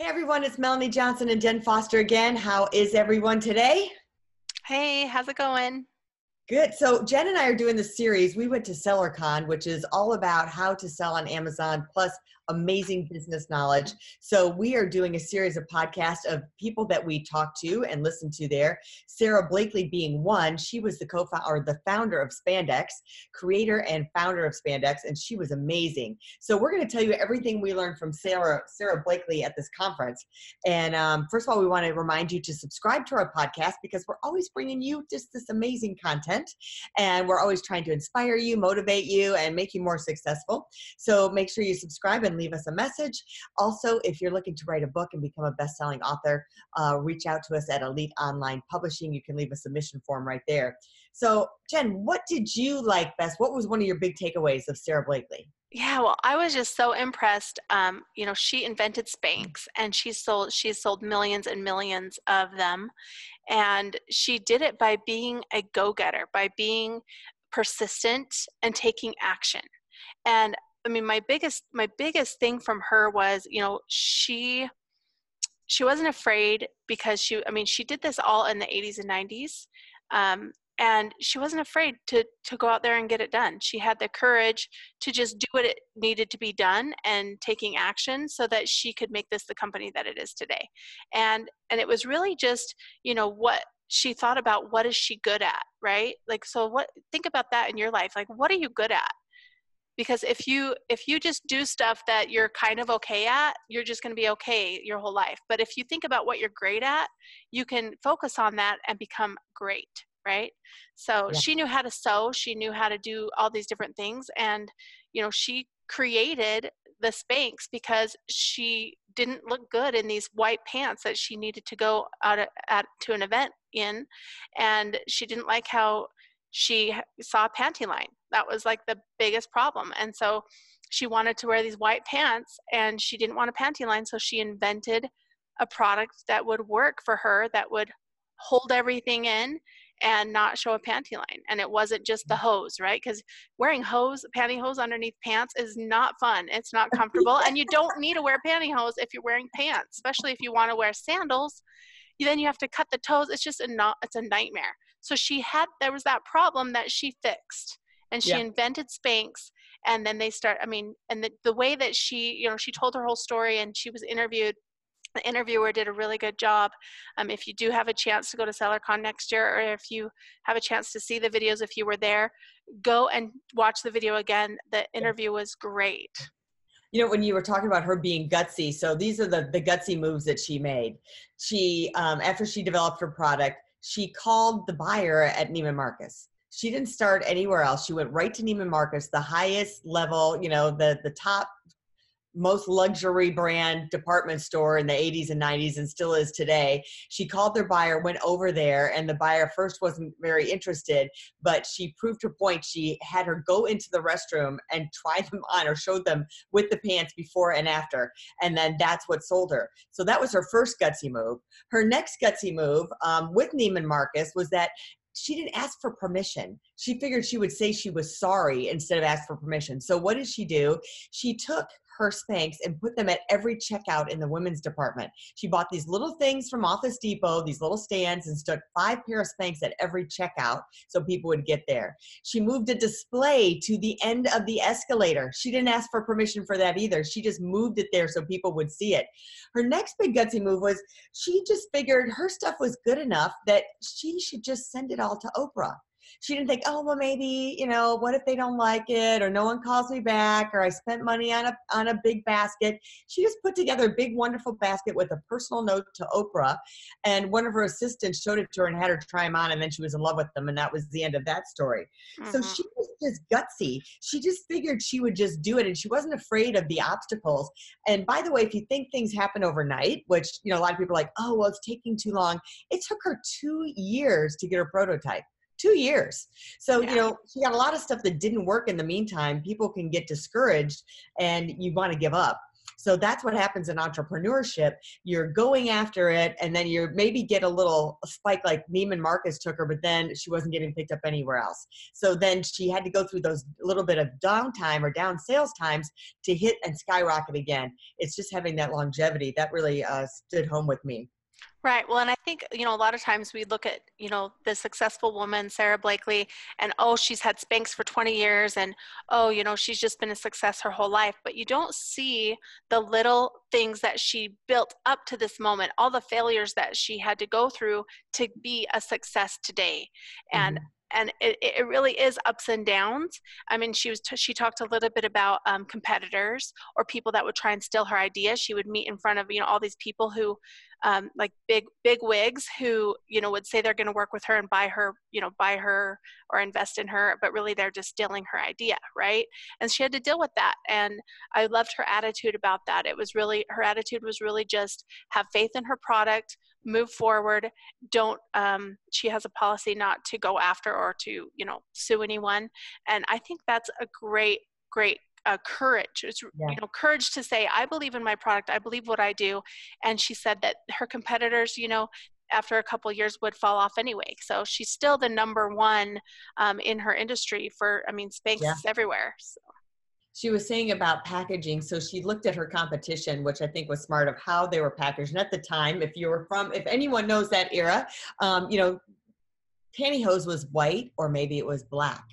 Hey everyone, it's Melanie Johnson and Jen Foster again. How is everyone today? Hey, how's it going? Good. So Jen and I are doing this series. We went to SellerCon, which is all about how to sell on Amazon plus amazing business knowledge. So we are doing a series of podcasts of people that we talk to and listen to there. Sara Blakely being one. She was the co-founder the founder of Spandex, creator and founder of Spandex, and she was amazing. So we're going to tell you everything we learned from Sara Sara Blakely at this conference. And um, first of all, we want to remind you to subscribe to our podcast because we're always bringing you just this amazing content, and we're always trying to inspire you, motivate you, and make you more successful. So make sure you subscribe and leave us a message. Also, if you're looking to write a book and become a best selling author, uh, reach out to us at Elite Online Publishing. You can leave a submission form right there. So, Jen, what did you like best? What was one of your big takeaways of Sara Blakely? Yeah, well, I was just so impressed. Um, you know, she invented Spanx, and she sold she's sold millions and millions of them, and she did it by being a go-getter, by being persistent and taking action. And I mean, my biggest my biggest thing from her was, you know, she she wasn't afraid because she I mean, she did this all in the 80s and 90s. Um, and she wasn't afraid to to go out there and get it done. She had the courage to just do what it needed to be done and taking action so that she could make this the company that it is today. And and it was really just, you know, what she thought about what is she good at, right? Like so what think about that in your life. Like what are you good at? Because if you if you just do stuff that you're kind of okay at you're just going to be okay your whole life but if you think about what you're great at you can focus on that and become great right so yeah. she knew how to sew she knew how to do all these different things and you know she created the Spanx because she didn't look good in these white pants that she needed to go out at, at, to an event in and she didn't like how she saw a panty line. That was like the biggest problem. And so she wanted to wear these white pants and she didn't want a panty line. So she invented a product that would work for her that would hold everything in and not show a panty line. And it wasn't just the mm. hose, right? Because wearing hose, pantyhose underneath pants is not fun. It's not comfortable. and you don't need to wear pantyhose if you're wearing pants, especially if you want to wear sandals. Then you have to cut the toes. It's just a not, it's a nightmare. So she had, there was that problem that she fixed and she yeah. invented Spanx. And then they start, I mean, and the, the way that she, you know, she told her whole story and she was interviewed the interviewer did a really good job. Um, if you do have a chance to go to SellerCon next year, or if you have a chance to see the videos, if you were there, go and watch the video again. The interview was great. You know, when you were talking about her being gutsy, so these are the the gutsy moves that she made. She, um, after she developed her product, she called the buyer at Neiman Marcus. She didn't start anywhere else. She went right to Neiman Marcus, the highest level, you know, the the top most luxury brand department store in the 80s and 90s and still is today. She called their buyer, went over there, and the buyer first wasn't very interested, but she proved her point. She had her go into the restroom and try them on or showed them with the pants before and after. And then that's what sold her. So that was her first gutsy move. Her next gutsy move um, with Neiman Marcus was that she didn't ask for permission. She figured she would say she was sorry instead of ask for permission. So what did she do? She took her Spanx and put them at every checkout in the women's department. She bought these little things from Office Depot, these little stands, and stuck five pair of Spanx at every checkout so people would get there. She moved a display to the end of the escalator. She didn't ask for permission for that either. She just moved it there so people would see it. Her next big gutsy move was she just figured her stuff was good enough that she should just send it all to Oprah. She didn't think, oh well, maybe you know, what if they don't like it, or no one calls me back, or I spent money on a on a big basket. She just put together a big, wonderful basket with a personal note to Oprah, and one of her assistants showed it to her and had her try them on, and then she was in love with them, and that was the end of that story. Mm-hmm. So she was just gutsy. She just figured she would just do it, and she wasn't afraid of the obstacles. And by the way, if you think things happen overnight, which you know a lot of people are like, oh well, it's taking too long. It took her two years to get her prototype two years. So, yeah. you know, she got a lot of stuff that didn't work in the meantime. People can get discouraged and you want to give up. So that's what happens in entrepreneurship. You're going after it, and then you maybe get a little spike like Neiman Marcus took her, but then she wasn't getting picked up anywhere else. So then she had to go through those little bit of downtime or down sales times to hit and skyrocket again. It's just having that longevity that really uh, stood home with me. Right. Well, and I think, you know, a lot of times we look at, you know, the successful woman, Sara Blakely, and oh, she's had Spanx for 20 years and oh, you know, she's just been a success her whole life. But you don't see the little things that she built up to this moment, all the failures that she had to go through to be a success today. And mm-hmm and it, it really is ups and downs. I mean, she was t- she talked a little bit about um, competitors or people that would try and steal her idea. She would meet in front of you know all these people who, um, like big big wigs who you know would say they're going to work with her and buy her you know buy her or invest in her, but really they're just stealing her idea, right? And she had to deal with that. And I loved her attitude about that. It was really her attitude was really just have faith in her product move forward. Don't um, she has a policy not to go after or to you know sue anyone. And i think that's a great great uh, courage. It's yeah. you know courage to say i believe in my product. I believe what i do. And she said that her competitors you know after a couple years would fall off anyway. So she's still the number one um, in her industry for i mean spanx yeah. everywhere so she was saying about packaging. So she looked at her competition, which I think was smart of how they were packaged. And at the time, if you were from, if anyone knows that era, um, you know, pantyhose was white or maybe it was black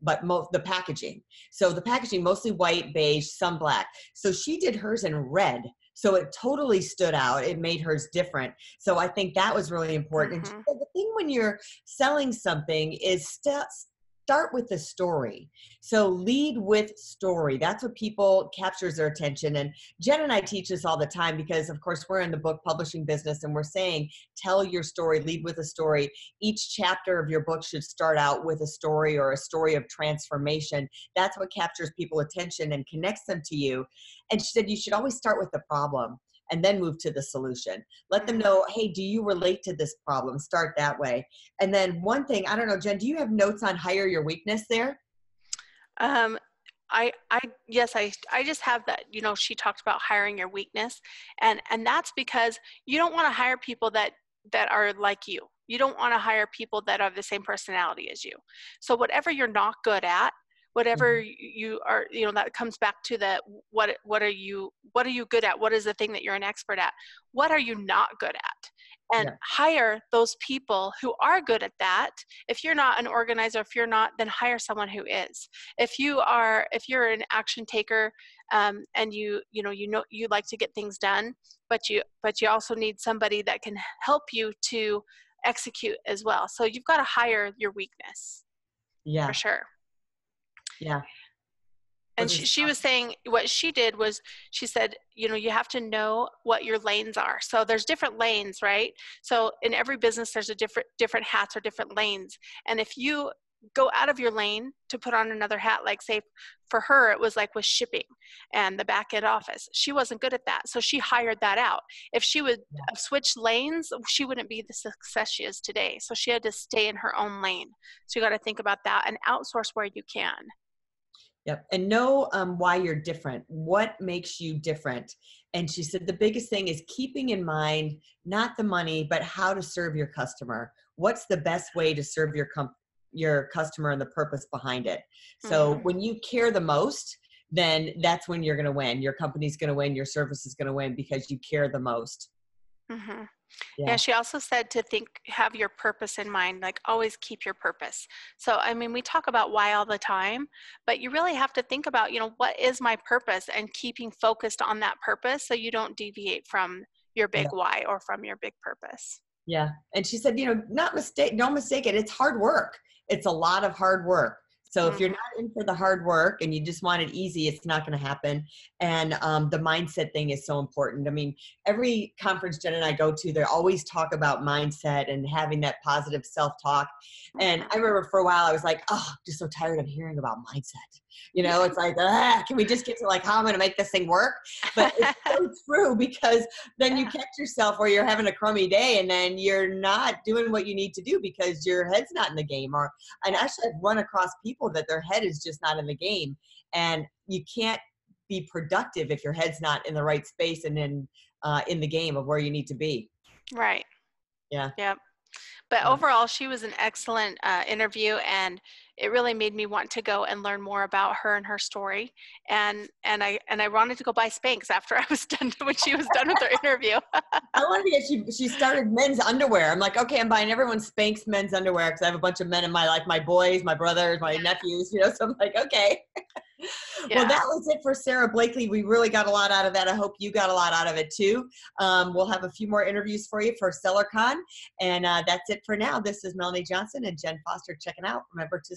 but most the packaging so the packaging mostly white beige some black so she did hers in red so it totally stood out it made hers different so i think that was really important mm-hmm. the thing when you're selling something is st- start with the story. So lead with story. That's what people captures their attention. And Jen and I teach this all the time because, of course, we're in the book publishing business and we're saying tell your story, lead with a story. Each chapter of your book should start out with a story or a story of transformation. That's what captures people' attention and connects them to you. And she said you should always start with the problem and then move to the solution. Let them mm-hmm. know, hey, do you relate to this problem? Start that way. And then one thing, I don't know, Jen, do you have notes on hire your weakness there? Um, I, I, yes, I, I just have that, you know, she talked about hiring your weakness and, and that's because you don't want to hire people that, that are like you. You don't want to hire people that have the same personality as you. So whatever you're not good at, whatever mm-hmm. you are you know that comes back to the what what are you what are you good at? What is the thing that you're an expert at? What are you not good at? And yeah. hire those people who are good at that. If you're not an organizer if you're not then hire someone who is. If you are if you're an action taker um, and you you know you know you like to get things done but you but you also need somebody that can help you to execute as well. So you've got to hire your weakness yeah. for sure yeah. And she, she was saying what she did was she said, you know, you have to know what your lanes are. So there's different lanes, right? So in every business, there's a different different hats or different lanes. And if you go out of your lane to put on another hat like say for her it was like with shipping and the back end office she wasn't good at that so she hired that out if she would have switched lanes she wouldn't be the success she is today so she had to stay in her own lane so you got to think about that and outsource where you can Yep. And know um, why you're different. What makes you different? And she said the biggest thing is keeping in mind not the money, but how to serve your customer. What's the best way to serve your com- your customer and the purpose behind it. So mm-hmm. when you care the most, then that's when you're going to win. Your company's going to win. Your service is going to win because you care the most. Mm-hmm. Yeah. yeah. she also said to think, have your purpose in mind, like always keep your purpose. So, I mean, we talk about why all the time, but you really have to think about, you know, what is my purpose and keeping focused on that purpose so you don't deviate from your big yeah. why or from your big purpose. Yeah. And she said, you know, not mistake, don't mistake it. It's hard work it's a lot of hard work so if you're mm-hmm. not in for the hard work and you just want it easy, it's not going to happen. And um, the mindset thing is so important. I mean, every conference Jen and I go to, they always talk about mindset and having that positive self-talk. And I remember for a while I was like, oh, I'm just so tired of hearing about mindset. You know, it's like, ah, can we just get to like how I'm going to make this thing work? But it's so true because then you catch yourself where you're having a crummy day and then you're not doing what you need to do because your head's not in the game. Or and actually, I've run across people that their head is just not in the game, and you can't be productive if your head's not in the right space and in uh, in the game of where you need to be. Right. Yeah. Yep. But overall, she was an excellent uh, interview, and it really made me want to go and learn more about her and her story. And and I and I wanted to go buy Spanx after I was done when she was done with her interview. I wanted to get she she started men's underwear. I'm like, okay, I'm buying everyone Spanx men's underwear because I have a bunch of men in my life, my boys, my brothers, my nephews. You know, so I'm like, okay. Yeah. Well, that was it for Sara Blakely. We really got a lot out of that. I hope you got a lot out of it too. Um, we'll have a few more interviews for you for SellerCon. And uh, that's it for now. This is Melanie Johnson and Jen Foster checking out. Remember to